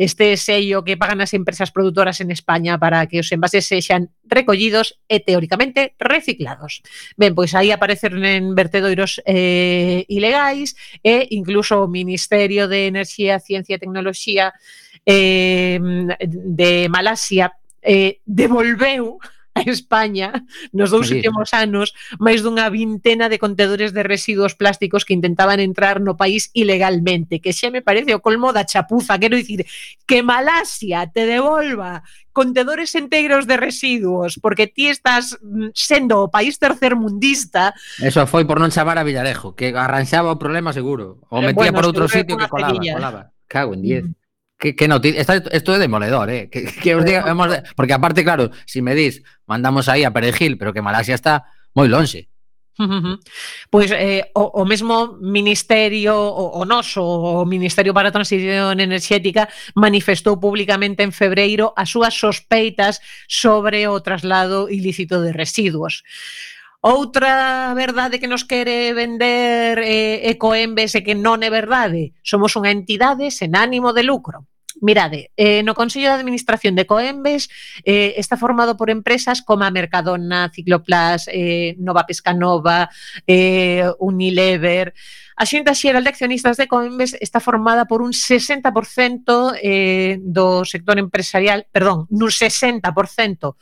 Este sello que pagan as empresas produtoras en España para que os envases sexan recollidos e teóricamente reciclados. Ben, pois aí aparecen en vertedoiros eh, ilegais e incluso o Ministerio de Enerxía, Ciencia e Tecnoloxía eh, de Malasia eh, devolveu a España nos dous últimos anos máis dunha vintena de contedores de residuos plásticos que intentaban entrar no país ilegalmente, que xa me parece o colmo da chapuza, quero dicir que Malasia te devolva contedores enteros de residuos porque ti estás mm, sendo o país tercermundista. Eso foi por non chamar a Villarejo que arranxaba o problema seguro ou eh, metía bueno, por outro sitio que colaba, colaba. Cago en 10 mm. Qué, qué noticia. Esto, esto, es demoledor, ¿eh? Que, que os diga, de... porque aparte, claro, si me dis, mandamos ahí a Perejil, pero que Malasia está moi longe. Pois eh, o, o mesmo ministerio o, o noso, o Ministerio para a Transición Enerxética manifestou públicamente en febreiro as súas sospeitas sobre o traslado ilícito de residuos. Outra verdade que nos quere vender eh, Ecoembes e que non é verdade. Somos unha entidade sen ánimo de lucro. Mirade, eh, no Consello de Administración de Coembes eh, está formado por empresas como a Mercadona, Cicloplas, eh, Nova Pescanova, eh, Unilever... A Xunta Xeral de Accionistas de Coembes está formada por un 60% eh, do sector empresarial, perdón, nun 60%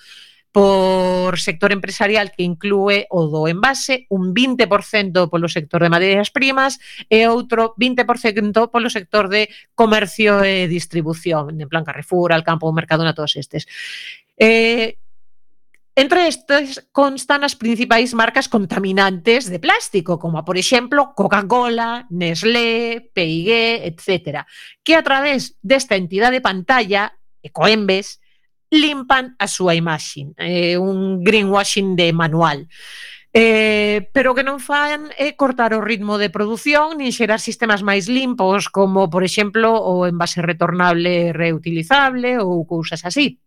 por sector empresarial que inclúe o do envase, un 20% polo sector de materias primas e outro 20% polo sector de comercio e distribución, en plan Carrefour, Alcampo, Mercadona, todos estes. Eh, Entre estas constan as principais marcas contaminantes de plástico, como por exemplo Coca-Cola, Nestlé, P&G, etc., que a través desta entidade pantalla, Ecoembes, limpan a súa imaxe, é eh, un greenwashing de manual. Eh, pero que non fan é eh, cortar o ritmo de produción nin xerar sistemas máis limpos como, por exemplo, o envase retornable reutilizable ou cousas así.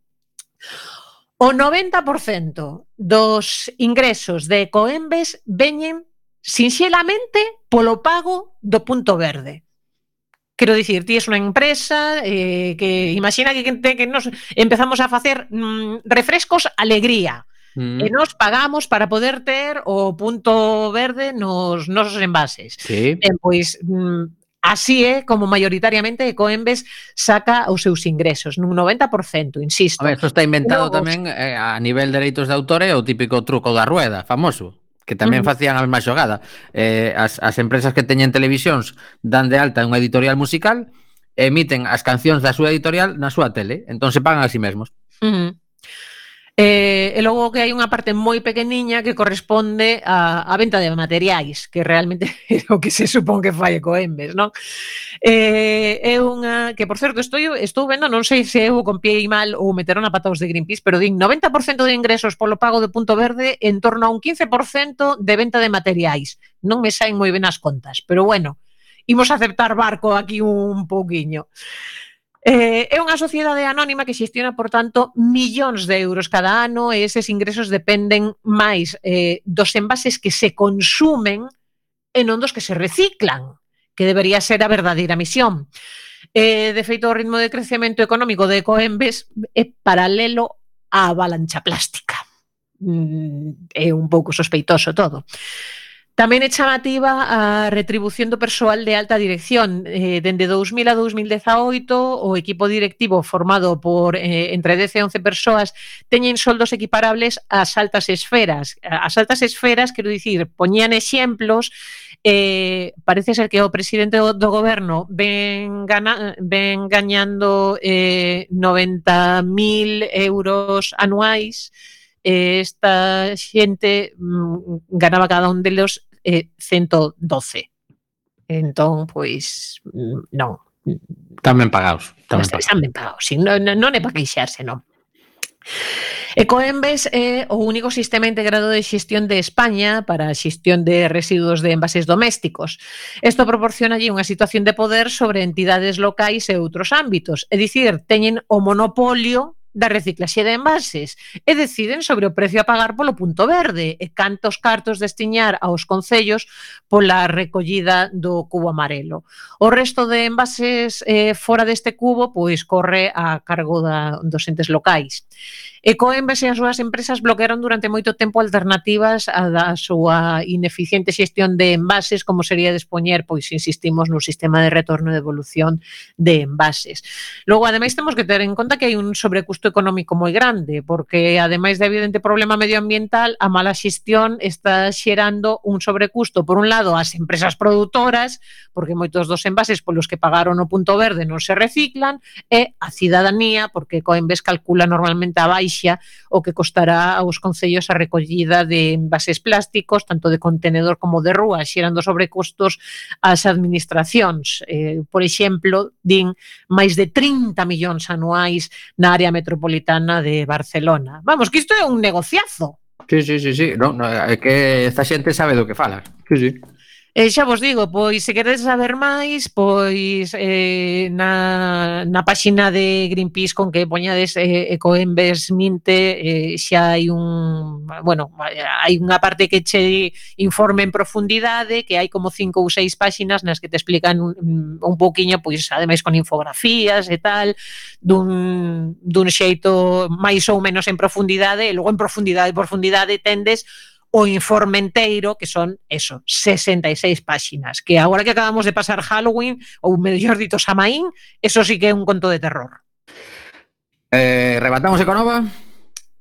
O 90% dos ingresos de Coembes veñen sinxelamente polo pago do punto verde. Quero dicir, ti es unha empresa eh, que imagina que, que, que nos empezamos a facer mm, refrescos alegría. Mm. E nos pagamos para poder ter o punto verde nos nosos envases. Sí. Eh, pois mm, Así é como maioritariamente Ecoembes saca os seus ingresos, nun 90%, insisto. A ver, isto está inventado Logos. tamén eh, a nivel de dereitos de autor é o típico truco da rueda, famoso que tamén facían a mesma xogada. Eh, as, as empresas que teñen televisións dan de alta unha editorial musical emiten as cancións da súa editorial na súa tele, entón se pagan a si sí mesmos. Uh -huh. Eh, e logo que hai unha parte moi pequeniña que corresponde a, a venta de materiais, que realmente é o que se supón que fai Ecoembes, non? Eh, é unha que, por certo, estou, estou vendo, non sei se eu compiei mal ou meteron a pata os de Greenpeace, pero din 90% de ingresos polo pago de Punto Verde en torno a un 15% de venta de materiais. Non me saen moi ben as contas, pero bueno, imos aceptar barco aquí un pouquiño. Eh, é unha sociedade anónima que xestiona, por tanto, millóns de euros cada ano e eses ingresos dependen máis eh, dos envases que se consumen e non dos que se reciclan, que debería ser a verdadeira misión. Eh, de feito, o ritmo de crecemento económico de Ecoembes é paralelo á avalancha plástica. Mm, é un pouco sospeitoso todo. Tamén é chamativa a retribución do persoal de alta dirección. Eh, dende 2000 a 2018, o equipo directivo formado por eh, entre 10 e 11 persoas teñen soldos equiparables ás altas esferas. As altas esferas, quero dicir, poñían exemplos eh, parece ser que o presidente do, do goberno ven, gana, ven gañando eh, 90.000 euros anuais eh, esta xente mm, ganaba cada un deles eh, 112. Entón, pois, mm, non. Tamén pagados. Tamén pagados. Tamén pagados. Sí, non, non é para queixarse, non. E Coembes é o único sistema integrado de xestión de España para a xestión de residuos de envases domésticos. Isto proporciona unha situación de poder sobre entidades locais e outros ámbitos, é dicir, teñen o monopolio da reciclaxe de envases e deciden sobre o precio a pagar polo punto verde e cantos cartos destiñar aos concellos pola recollida do cubo amarelo. O resto de envases eh, fora deste cubo pois corre a cargo da, dos entes locais. E Coembes e as súas empresas bloquearon durante moito tempo alternativas á da súa ineficiente xestión de envases, como sería despoñer, pois insistimos no sistema de retorno e evolución de envases. Logo, ademais, temos que ter en conta que hai un sobrecusto económico moi grande, porque ademais de evidente problema medioambiental, a mala xestión está xerando un sobrecusto, por un lado, ás empresas produtoras, porque moitos dos envases polos que pagaron o punto verde non se reciclan, e a cidadanía, porque Coembes calcula normalmente a baixa o que costará aos concellos a recollida de envases plásticos, tanto de contenedor como de rúa, xerando sobrecostos ás administracións. Eh, por exemplo, din máis de 30 millóns anuais na área metropolitana de Barcelona. Vamos, que isto é un negociazo. Sí, sí, sí, sí. No, no, é que esta xente sabe do que fala. Sí, sí. E xa vos digo, pois se queredes saber máis, pois eh, na, na páxina de Greenpeace con que poñades eh, Ecoembes Minte eh, xa hai un, bueno, hai unha parte que che informe en profundidade, que hai como cinco ou seis páxinas nas que te explican un, un pouquiño, pois ademais con infografías e tal, dun, dun xeito máis ou menos en profundidade, e logo en profundidade, profundidade tendes o informe enteiro, que son, eso, 66 páxinas, que agora que acabamos de pasar Halloween, ou mellor dito Samaín, eso sí que é un conto de terror. Eh, rebatamos Econova?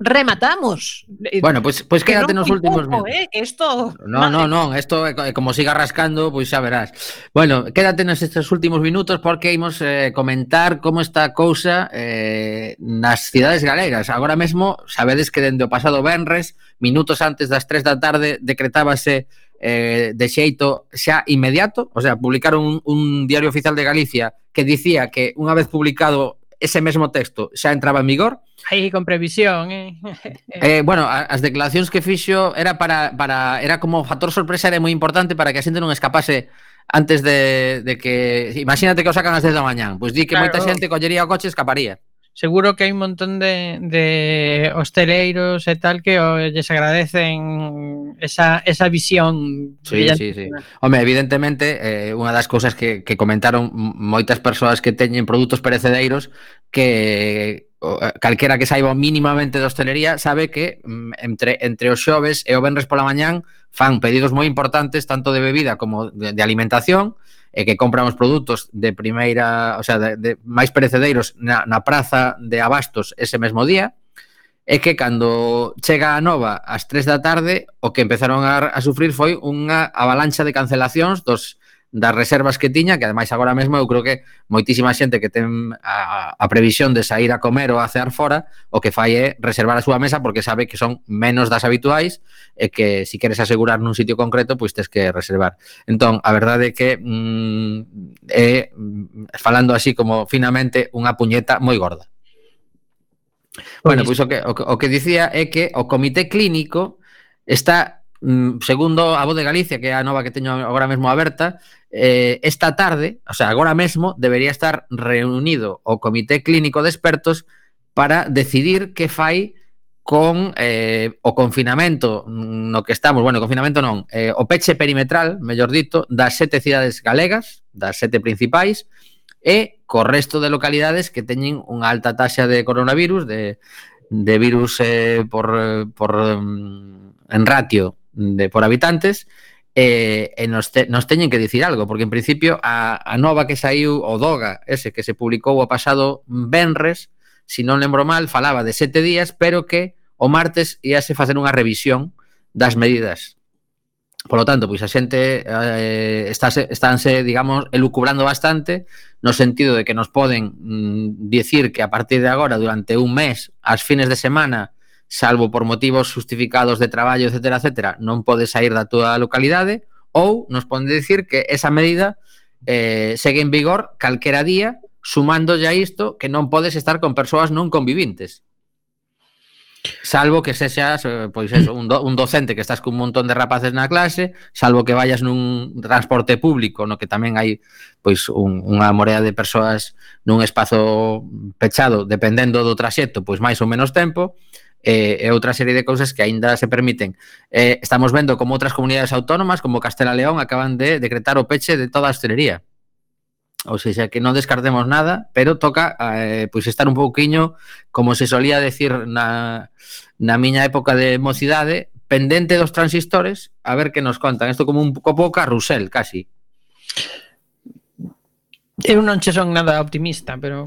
rematamos. Bueno, pois pues, pues quédate non nos últimos pouco, minutos. Eh, esto... No, no, non, isto eh, eh, como siga rascando, pois pues xa verás. Bueno, quédate nos estes últimos minutos porque imos eh, comentar como está a cousa eh, nas cidades galegas. Agora mesmo, sabedes que dende o pasado Benres, minutos antes das 3 da tarde, decretábase eh, de xeito xa inmediato, o sea, publicaron un, un diario oficial de Galicia que dicía que unha vez publicado ese mesmo texto xa entraba en vigor. Aí con previsión, eh. eh bueno, as declaracións que fixo era para para era como factor sorpresa era moi importante para que a xente non escapase antes de, de que imagínate que o sacan ás 10 da mañán, pois pues di que claro. moita xente collería o coche e escaparía seguro que hai un montón de, de hosteleiros e tal que o, lles agradecen esa, esa visión. Sí, sí, sí. Home, evidentemente, eh, unha das cousas que, que comentaron moitas persoas que teñen produtos perecedeiros que calquera que saiba mínimamente de hostelería sabe que entre entre os xoves e o venres pola mañán fan pedidos moi importantes tanto de bebida como de, de alimentación e que compramos produtos de primeira, o sea, de, de máis perecedeiros na, na praza de abastos ese mesmo día, é que cando chega a nova ás 3 da tarde, o que empezaron a, a sufrir foi unha avalancha de cancelacións dos das reservas que tiña, que ademais agora mesmo eu creo que moitísima xente que ten a, a previsión de sair a comer ou a cear fora, o que fai é reservar a súa mesa porque sabe que son menos das habituais e que se si queres asegurar nun sitio concreto, pois tes que reservar. Entón, a verdade é que mm, é, mm, falando así como finamente, unha puñeta moi gorda. Bueno, pois, pois o que, o, o que dicía é que o comité clínico está Mm, segundo, a Voz de Galicia, que é a nova que teño agora mesmo aberta, eh, esta tarde, o sea, agora mesmo, debería estar reunido o Comité Clínico de Expertos para decidir que fai con eh, o confinamento mm, no que estamos, bueno, confinamento non, eh, o peche perimetral, mellor dito, das sete cidades galegas, das sete principais, e co resto de localidades que teñen unha alta taxa de coronavirus, de, de virus eh, por, por mm, en ratio de, por habitantes, eh, e nos, te, nos teñen que dicir algo, porque en principio a, a nova que saiu, o DOGA, ese que se publicou o pasado Benres, se si non lembro mal, falaba de sete días, pero que o martes íase facer unha revisión das medidas. Por lo tanto, pois a xente eh, estáse, estánse, digamos, elucubrando bastante no sentido de que nos poden mm, dicir que a partir de agora, durante un mes, as fines de semana, salvo por motivos justificados de traballo, etcétera, etcétera, non pode sair da túa localidade, ou nos pode dicir que esa medida eh, segue en vigor calquera día, sumando ya isto que non podes estar con persoas non convivintes. Salvo que sexas, eh, pois eso, un, do, un docente que estás cun montón de rapaces na clase, salvo que vayas nun transporte público no que tamén hai pois un, unha morea de persoas nun espazo pechado, dependendo do traxecto, pois máis ou menos tempo, Eh, e, e outra serie de cousas que aínda se permiten. Eh, estamos vendo como outras comunidades autónomas, como Castela León, acaban de decretar o peche de toda a hostelería. Ou seja, que non descartemos nada, pero toca eh, pois estar un pouquiño, como se solía decir na, na miña época de mocidade, pendente dos transistores, a ver que nos contan. Isto como un pouco carrusel, casi. Eu non che son nada optimista, pero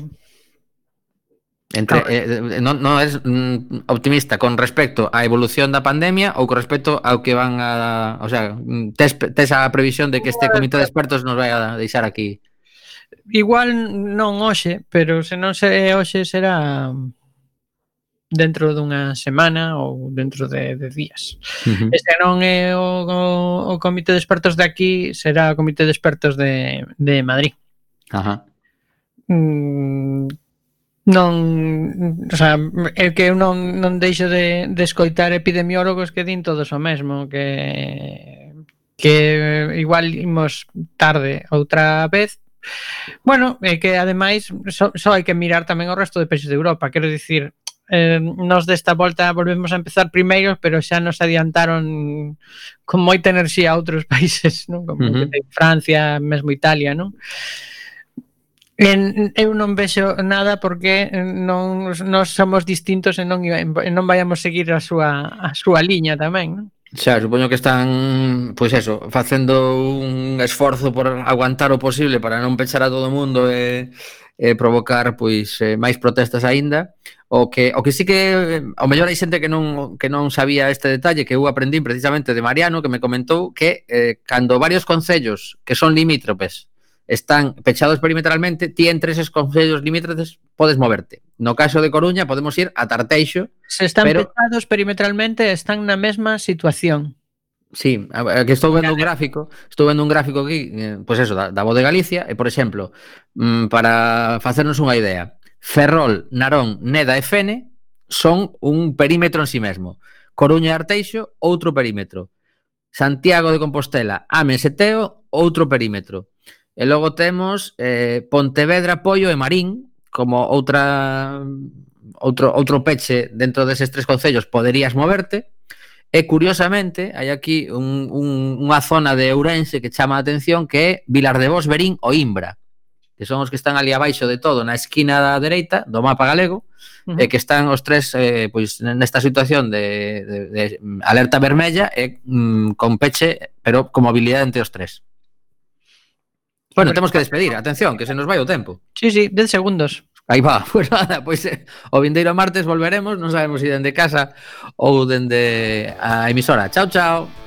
Entre, claro. eh, eh non, non eres mm, optimista con respecto á evolución da pandemia ou con respecto ao que van a... O sea, tes, tes a previsión de que este comité de expertos nos vai a deixar aquí? Igual non hoxe, pero se non se hoxe será dentro dunha semana ou dentro de, de días. Uh -huh. Este non é o, o, o comité de expertos de aquí, será o comité de expertos de, de Madrid. Ajá. Mm, non, o sea, é que eu non, non deixo de, de escoitar epidemiólogos que din todos o mesmo, que que igual imos tarde outra vez, Bueno, é que ademais só, só hai que mirar tamén o resto de países de Europa, quero dicir, eh, nos desta volta volvemos a empezar primeiros, pero xa nos adiantaron con moita enerxía a outros países, non? Como uh -huh. Francia, mesmo Italia, non? Eh, En, eu non vexo nada porque non nós somos distintos e non e non vayamos seguir a súa a súa liña tamén, non? Xa, supoño que están, pois eso, facendo un esforzo por aguantar o posible para non pechar a todo o mundo e, e provocar pois eh, máis protestas aínda. O que o que sí que ao mellor hai xente que non que non sabía este detalle que eu aprendín precisamente de Mariano que me comentou que eh, cando varios concellos que son limítropes están pechados perimetralmente, ti entre eses concellos limítrofes podes moverte. No caso de Coruña podemos ir a Tarteixo. Se están pero... pechados perimetralmente, están na mesma situación. Sí, que estou vendo un gráfico, estou vendo un gráfico aquí, pois pues eso, da, da voz de Galicia, e por exemplo, mm, para facernos unha idea, Ferrol, Narón, Neda e Fene son un perímetro en sí mesmo. Coruña e Arteixo, outro perímetro. Santiago de Compostela, Ames e Teo, outro perímetro. E logo temos eh, Pontevedra, Poio e Marín, como outra outro, outro peche dentro deses tres concellos poderías moverte. E curiosamente, hai aquí un, un, unha zona de Ourense que chama a atención que é Vilar de Vos, Berín ou Imbra que son os que están ali abaixo de todo na esquina da dereita do mapa galego uh -huh. e que están os tres eh, pois nesta situación de, de, de alerta vermella e mm, con peche pero con mobilidade entre os tres. Bueno, temos que despedir, atención, que se nos vai o tempo. Sí, sí, 10 segundos. Aí va, pois pues nada, pois eh, o vindeiro martes volveremos, non sabemos se si dende casa ou dende a emisora. Chao, chao.